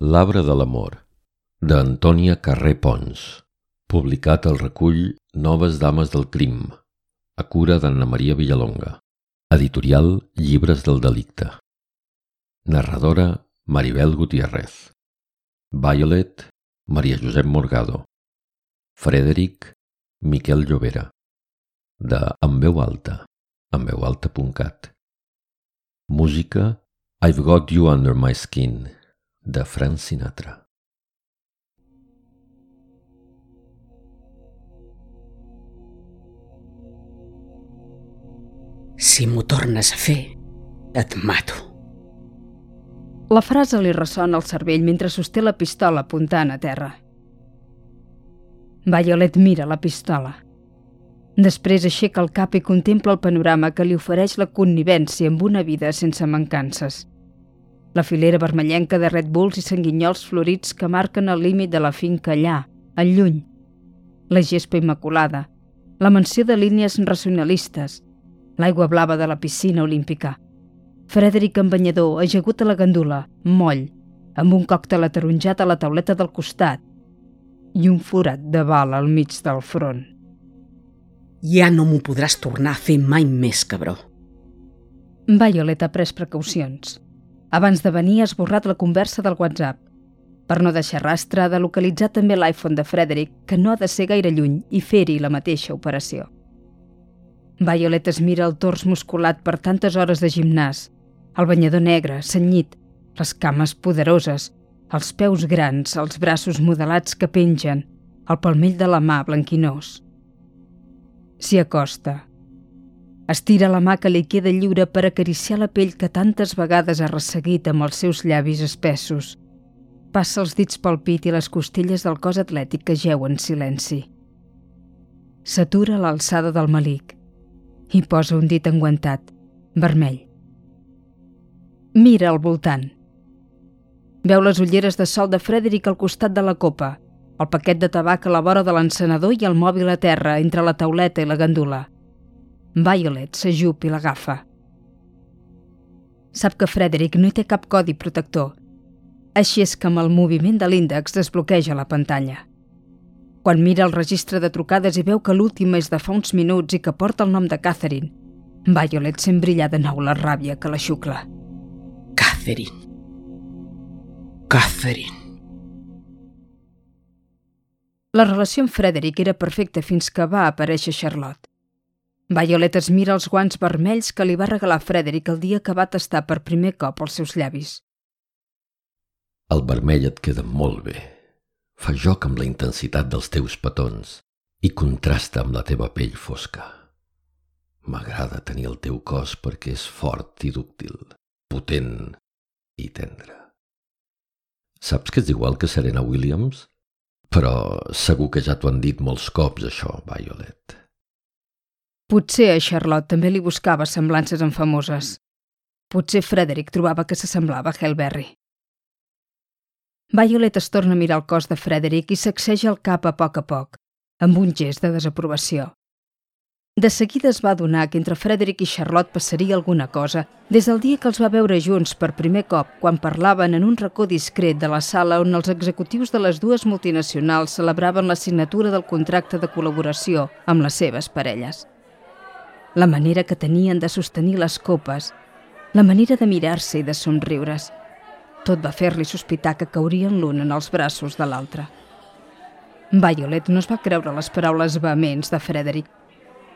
L'arbre de l'amor, d'Antònia Carré Pons, publicat al recull Noves dames del crim, a cura d'Anna Maria Villalonga, editorial Llibres del delicte. Narradora Maribel Gutiérrez. Violet Maria Josep Morgado. Frederic Miquel Llobera. De En veu alta, enveualta.cat. Música I've Got You Under My Skin, de Frank Sinatra. Si m'ho tornes a fer, et mato. La frase li ressona al cervell mentre sosté la pistola apuntant a terra. Violet mira la pistola. Després aixeca el cap i contempla el panorama que li ofereix la connivència amb una vida sense mancances la filera vermellenca de Red Bulls i sanguinyols florits que marquen el límit de la finca allà, al lluny, la gespa immaculada, la mansió de línies racionalistes, l'aigua blava de la piscina olímpica, Frederic en banyador, ajagut a la gandula, moll, amb un còctel ataronjat a la tauleta del costat i un forat de bala al mig del front. Ja no m'ho podràs tornar a fer mai més, cabró. Violet ha pres precaucions. Abans de venir ha esborrat la conversa del WhatsApp. Per no deixar rastre, ha de localitzar també l'iPhone de Frederick, que no ha de ser gaire lluny, i fer-hi la mateixa operació. Violet es mira el tors musculat per tantes hores de gimnàs, el banyador negre, senyit, les cames poderoses, els peus grans, els braços modelats que pengen, el palmell de la mà blanquinós. S'hi acosta, Estira la mà que li queda lliure per acariciar la pell que tantes vegades ha resseguit amb els seus llavis espessos. Passa els dits pel pit i les costelles del cos atlètic que geu en silenci. S'atura a l'alçada del malic i posa un dit enguantat, vermell. Mira al voltant. Veu les ulleres de sol de Frederic al costat de la copa, el paquet de tabac a la vora de l'encenedor i el mòbil a terra entre la tauleta i la gandula. Violet s'ajup i l'agafa. Sap que Frederick no hi té cap codi protector. Així és que amb el moviment de l'índex desbloqueja la pantalla. Quan mira el registre de trucades i veu que l'última és de fa uns minuts i que porta el nom de Catherine, Violet sent brillar de nou la ràbia que la xucla. Catherine. Catherine. La relació amb Frederick era perfecta fins que va aparèixer Charlotte. Violet es mira els guants vermells que li va regalar Frederick el dia que va tastar per primer cop els seus llavis. El vermell et queda molt bé. Fa joc amb la intensitat dels teus petons i contrasta amb la teva pell fosca. M'agrada tenir el teu cos perquè és fort i dúctil, potent i tendre. Saps que és igual que Serena Williams? Però segur que ja t'ho han dit molts cops, això, Violet. Potser a Charlotte també li buscava semblances en famoses. Potser Frederick trobava que s'assemblava a Hellberry. Violet es torna a mirar el cos de Frederick i sacseja el cap a poc a poc, amb un gest de desaprovació. De seguida es va adonar que entre Frederick i Charlotte passaria alguna cosa des del dia que els va veure junts per primer cop quan parlaven en un racó discret de la sala on els executius de les dues multinacionals celebraven la signatura del contracte de col·laboració amb les seves parelles la manera que tenien de sostenir les copes, la manera de mirar-se i de somriure's. Tot va fer-li sospitar que caurien l'un en els braços de l'altre. Violet no es va creure les paraules vehements de Frederick,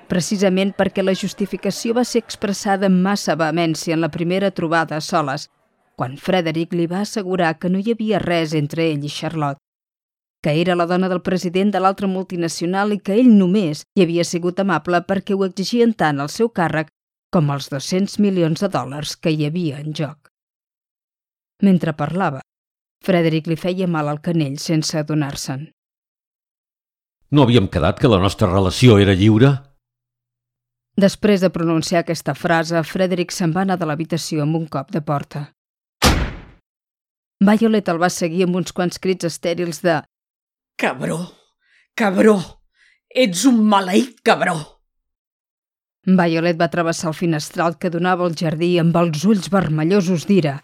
precisament perquè la justificació va ser expressada amb massa vehemència en la primera trobada a soles, quan Frederick li va assegurar que no hi havia res entre ell i Charlotte, que era la dona del president de l'altra multinacional i que ell només hi havia sigut amable perquè ho exigien tant al seu càrrec com els 200 milions de dòlars que hi havia en joc. Mentre parlava, Frederick li feia mal al canell sense adonar-se'n. No havíem quedat que la nostra relació era lliure? Després de pronunciar aquesta frase, Frederick se'n va anar de l'habitació amb un cop de porta. Violet el va seguir amb uns quants crits estèrils de Cabró, cabró, ets un maleït cabró. Violet va travessar el finestral que donava al jardí amb els ulls vermellosos d'ira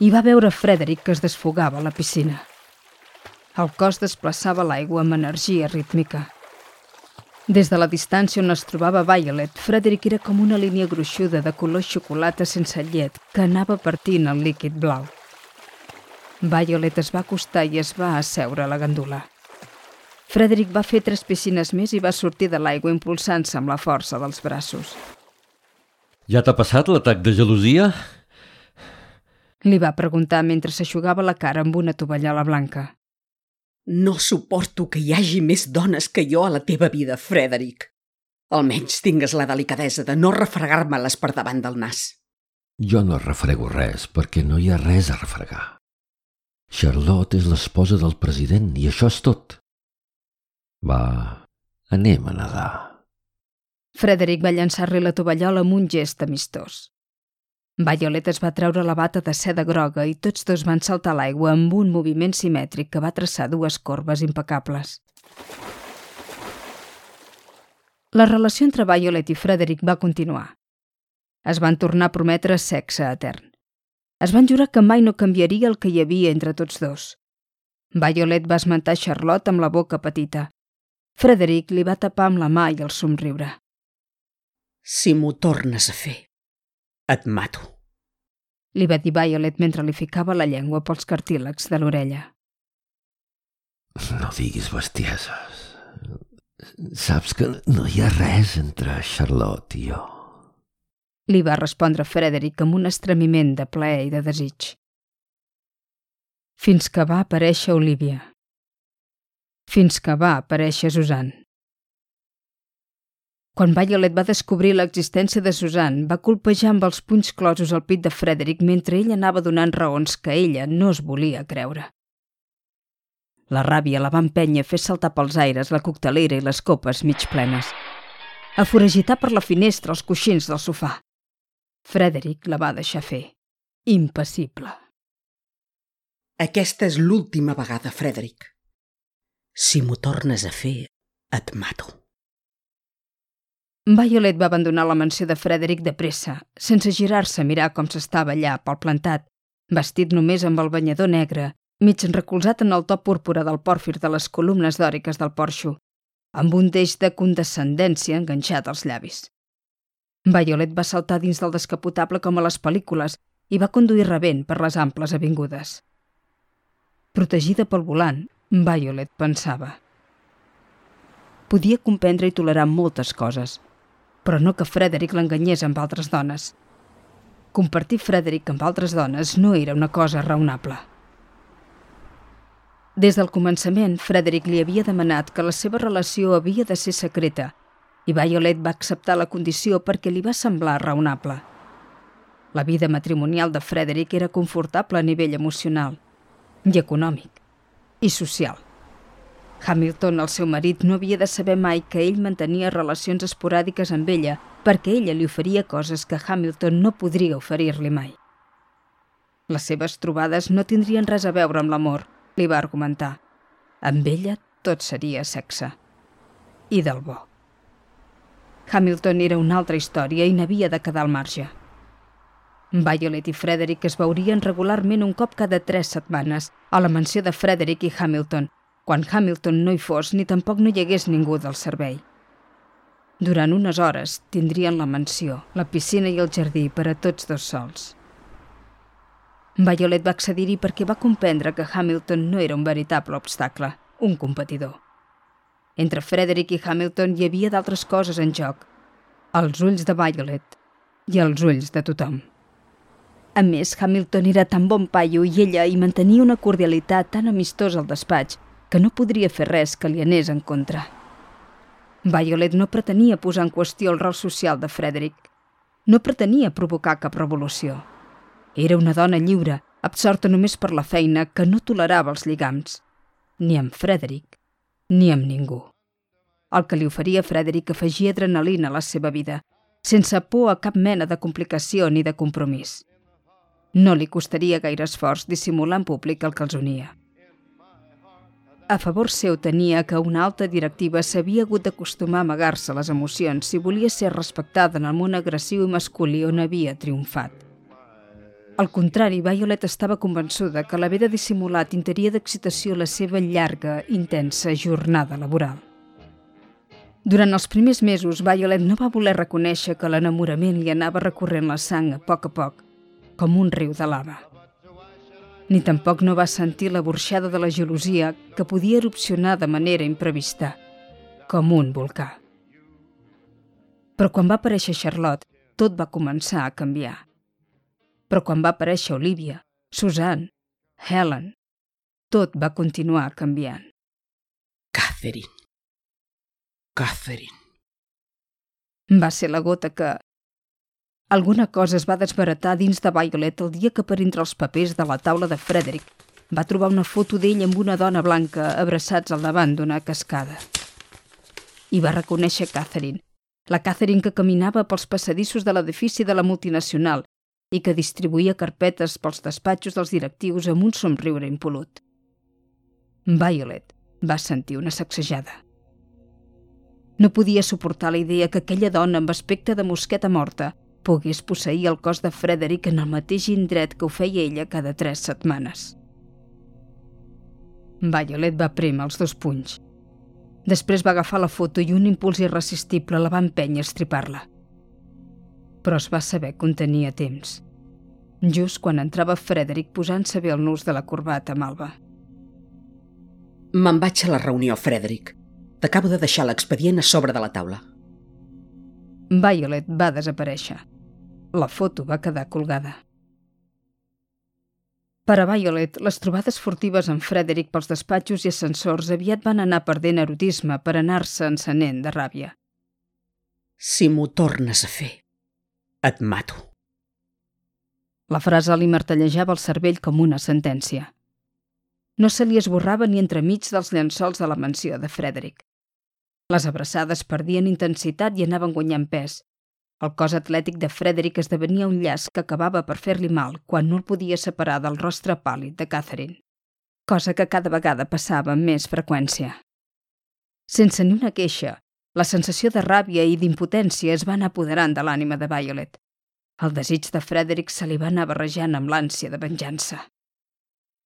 i va veure Frederick que es desfogava a la piscina. El cos desplaçava l'aigua amb energia rítmica. Des de la distància on es trobava Violet, Frederick era com una línia gruixuda de color xocolata sense llet que anava partint el líquid blau. Violet es va acostar i es va asseure a la gandula. Frederick va fer tres piscines més i va sortir de l'aigua impulsant-se amb la força dels braços. Ja t'ha passat l'atac de gelosia? Li va preguntar mentre s'aixugava la cara amb una tovallola blanca. No suporto que hi hagi més dones que jo a la teva vida, Frederick. Almenys tingues la delicadesa de no refregar-me-les per davant del nas. Jo no refrego res perquè no hi ha res a refregar. Charlotte és l'esposa del president i això és tot. Va, anem a nedar. Frederick va llançar-li la tovallola amb un gest amistós. Violet es va treure la bata de seda groga i tots dos van saltar l'aigua amb un moviment simètric que va traçar dues corbes impecables. La relació entre Violet i Frederick va continuar. Es van tornar a prometre sexe etern. Es van jurar que mai no canviaria el que hi havia entre tots dos. Violet va esmentar Charlotte amb la boca petita. Frederick li va tapar amb la mà i el somriure. Si m'ho tornes a fer, et mato. Li va dir Violet mentre li ficava la llengua pels cartílegs de l'orella. No diguis bestieses. Saps que no hi ha res entre Charlotte i jo li va respondre Frederick amb un estremiment de plaer i de desig. Fins que va aparèixer Olivia. Fins que va aparèixer Susan. Quan Violet va descobrir l'existència de Susan, va colpejar amb els punys closos al pit de Frederick mentre ell anava donant raons que ella no es volia creure. La ràbia la va empènyer a fer saltar pels aires la coctelera i les copes mig plenes, a foragitar per la finestra els coixins del sofà, Frederick la va deixar fer, impassible. Aquesta és l'última vegada, Frederick. Si m'ho tornes a fer, et mato. Violet va abandonar la mansió de Frederick de pressa, sense girar-se a mirar com s'estava allà pel plantat, vestit només amb el banyador negre, mig recolzat en el to púrpura del pòrfir de les columnes dòriques del porxo, amb un deix de condescendència enganxat als llavis. Violet va saltar dins del descapotable com a les pel·lícules i va conduir rebent per les amples avingudes. Protegida pel volant, Violet pensava. Podia comprendre i tolerar moltes coses, però no que Frederick l'enganyés amb altres dones. Compartir Frederick amb altres dones no era una cosa raonable. Des del començament, Frederick li havia demanat que la seva relació havia de ser secreta i Violet va acceptar la condició perquè li va semblar raonable. La vida matrimonial de Frederick era confortable a nivell emocional i econòmic i social. Hamilton, el seu marit, no havia de saber mai que ell mantenia relacions esporàdiques amb ella perquè ella li oferia coses que Hamilton no podria oferir-li mai. Les seves trobades no tindrien res a veure amb l'amor, li va argumentar. Amb ella tot seria sexe. I del bo. Hamilton era una altra història i n'havia de quedar al marge. Violet i Frederick es veurien regularment un cop cada tres setmanes a la mansió de Frederick i Hamilton, quan Hamilton no hi fos ni tampoc no hi hagués ningú del servei. Durant unes hores tindrien la mansió, la piscina i el jardí per a tots dos sols. Violet va accedir-hi perquè va comprendre que Hamilton no era un veritable obstacle, un competidor. Entre Frederick i Hamilton hi havia d'altres coses en joc. Els ulls de Violet i els ulls de tothom. A més, Hamilton era tan bon paio i ella hi mantenia una cordialitat tan amistosa al despatx que no podria fer res que li anés en contra. Violet no pretenia posar en qüestió el rol social de Frederick. No pretenia provocar cap revolució. Era una dona lliure, absorta només per la feina, que no tolerava els lligams. Ni amb Frederick, ni amb ningú. El que li oferia Frederick afegia adrenalina a la seva vida, sense por a cap mena de complicació ni de compromís. No li costaria gaire esforç dissimular en públic el que els unia. A favor seu tenia que una alta directiva s'havia hagut d'acostumar a amagar-se les emocions si volia ser respectada en el món agressiu i masculí on havia triomfat. Al contrari, Violet estava convençuda que l'haver de dissimular tintaria d'excitació la seva llarga, intensa jornada laboral. Durant els primers mesos, Violet no va voler reconèixer que l'enamorament li anava recorrent la sang a poc a poc, com un riu de lava. Ni tampoc no va sentir la borxada de la gelosia que podia erupcionar de manera imprevista, com un volcà. Però quan va aparèixer Charlotte, tot va començar a canviar. Però quan va aparèixer Olivia, Susan, Helen, tot va continuar canviant. Catherine. Catherine. Va ser la gota que... Alguna cosa es va desbaratar dins de Violet el dia que per entre els papers de la taula de Frederick va trobar una foto d'ell amb una dona blanca abraçats al davant d'una cascada. I va reconèixer Catherine, la Catherine que caminava pels passadissos de l'edifici de la multinacional i que distribuïa carpetes pels despatxos dels directius amb un somriure impolut. Violet va sentir una sacsejada. No podia suportar la idea que aquella dona amb aspecte de mosqueta morta pogués posseir el cos de Frederick en el mateix indret que ho feia ella cada tres setmanes. Violet va prémer els dos punys. Després va agafar la foto i un impuls irresistible la va empènyer a estripar-la però es va saber contenir a temps, just quan entrava Frederick posant-se bé el nus de la corbata malva. Me'n vaig a la reunió, Frederick. T'acabo de deixar l'expedient a sobre de la taula. Violet va desaparèixer. La foto va quedar colgada. Per a Violet, les trobades furtives amb Frederick pels despatxos i ascensors aviat van anar perdent erotisme per anar-se encenent de ràbia. Si m'ho tornes a fer, et mato. La frase li martellejava el cervell com una sentència. No se li esborrava ni entremig dels llençols de la mansió de Frederick. Les abraçades perdien intensitat i anaven guanyant pes. El cos atlètic de Frederick esdevenia un llaç que acabava per fer-li mal quan no el podia separar del rostre pàl·lid de Catherine, cosa que cada vegada passava amb més freqüència. Sense ni una queixa, la sensació de ràbia i d'impotència es va anar apoderant de l'ànima de Violet. El desig de Frederick se li va anar barrejant amb l'ànsia de venjança.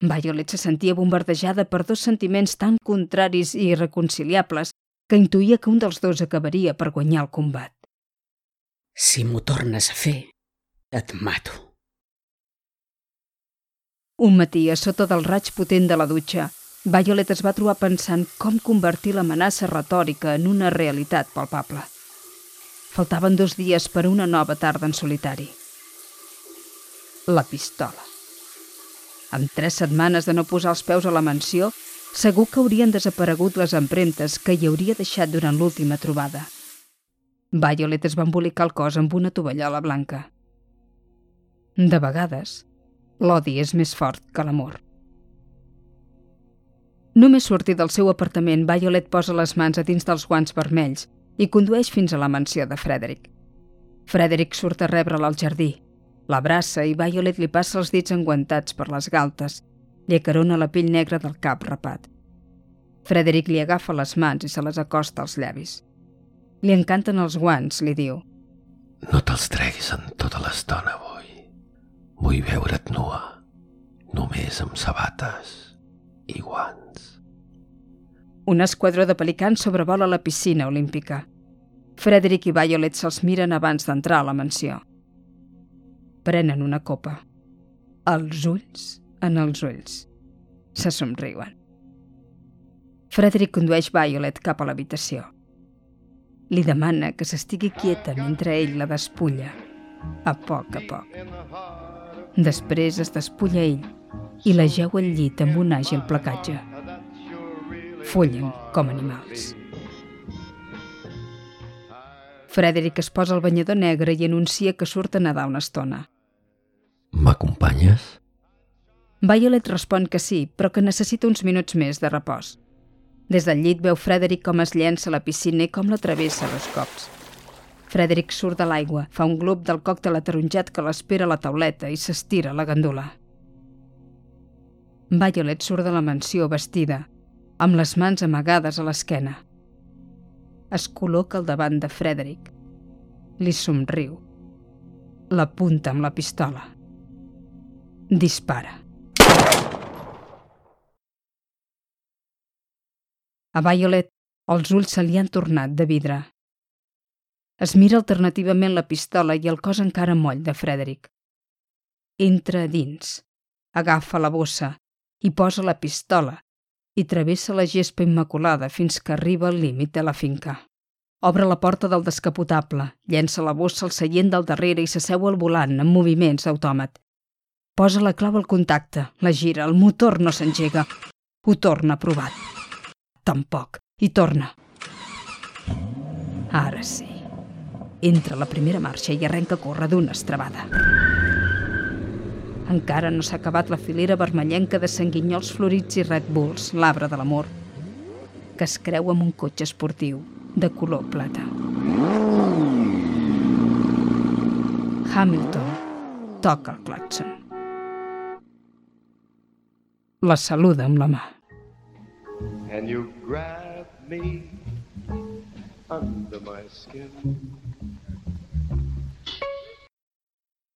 Violet se sentia bombardejada per dos sentiments tan contraris i irreconciliables que intuïa que un dels dos acabaria per guanyar el combat. Si m'ho tornes a fer, et mato. Un matí, a sota del raig potent de la dutxa, Violet es va trobar pensant com convertir l'amenaça retòrica en una realitat palpable. Faltaven dos dies per a una nova tarda en solitari. La pistola. Amb tres setmanes de no posar els peus a la mansió, segur que haurien desaparegut les empremtes que hi hauria deixat durant l'última trobada. Violet es va embolicar el cos amb una tovallola blanca. De vegades, l'odi és més fort que l'amor. Només sortir del seu apartament, Violet posa les mans a dins dels guants vermells i condueix fins a la mansió de Frederick. Frederick surt a rebre'l al jardí. L'abraça i Violet li passa els dits enguantats per les galtes. Li acarona la pell negra del cap rapat. Frederick li agafa les mans i se les acosta als llavis. Li encanten els guants, li diu. No te'ls treguis en tota l'estona, vull. Vull veure't nua, només amb sabates i guants. Un esquadró de pelicans sobrevola la piscina olímpica. Frederick i Violet se'ls miren abans d'entrar a la mansió. Prenen una copa. Els ulls en els ulls. Se somriuen. Frederick condueix Violet cap a l'habitació. Li demana que s'estigui quieta mentre ell la despulla, a poc a poc. Després es despulla ell i la geu al llit amb un àgil placatge. Fullen com animals. Frederick es posa el banyador negre i anuncia que surt a nedar una estona. M'acompanyes? Violet respon que sí, però que necessita uns minuts més de repòs. Des del llit veu Frederick com es llença a la piscina i com la travessa dos cops. Frederick surt de l'aigua, fa un glob del còctel ataronjat que l'espera a la tauleta i s'estira la gandula. Violet surt de la mansió vestida, amb les mans amagades a l'esquena. Es col·loca al davant de Frederick. Li somriu. L'apunta amb la pistola. Dispara. A Violet els ulls se li han tornat de vidre. Es mira alternativament la pistola i el cos encara moll de Frederick. Entra dins, agafa la bossa i posa la pistola i travessa la gespa immaculada fins que arriba al límit de la finca. Obre la porta del descapotable, llença la bossa al seient del darrere i s'asseu al volant amb moviments autòmat. Posa la clau al contacte, la gira, el motor no s'engega. Ho torna provat. Tampoc. I torna. Ara sí. Entra a la primera marxa i arrenca a córrer d'una estrabada. Encara no s'ha acabat la filera vermellenca de sanguinyols florits i Red Bulls, l'arbre de l'amor, que es creu amb un cotxe esportiu de color plata. Hamilton toca el claxon. La saluda amb la mà. And you grab me under my skin.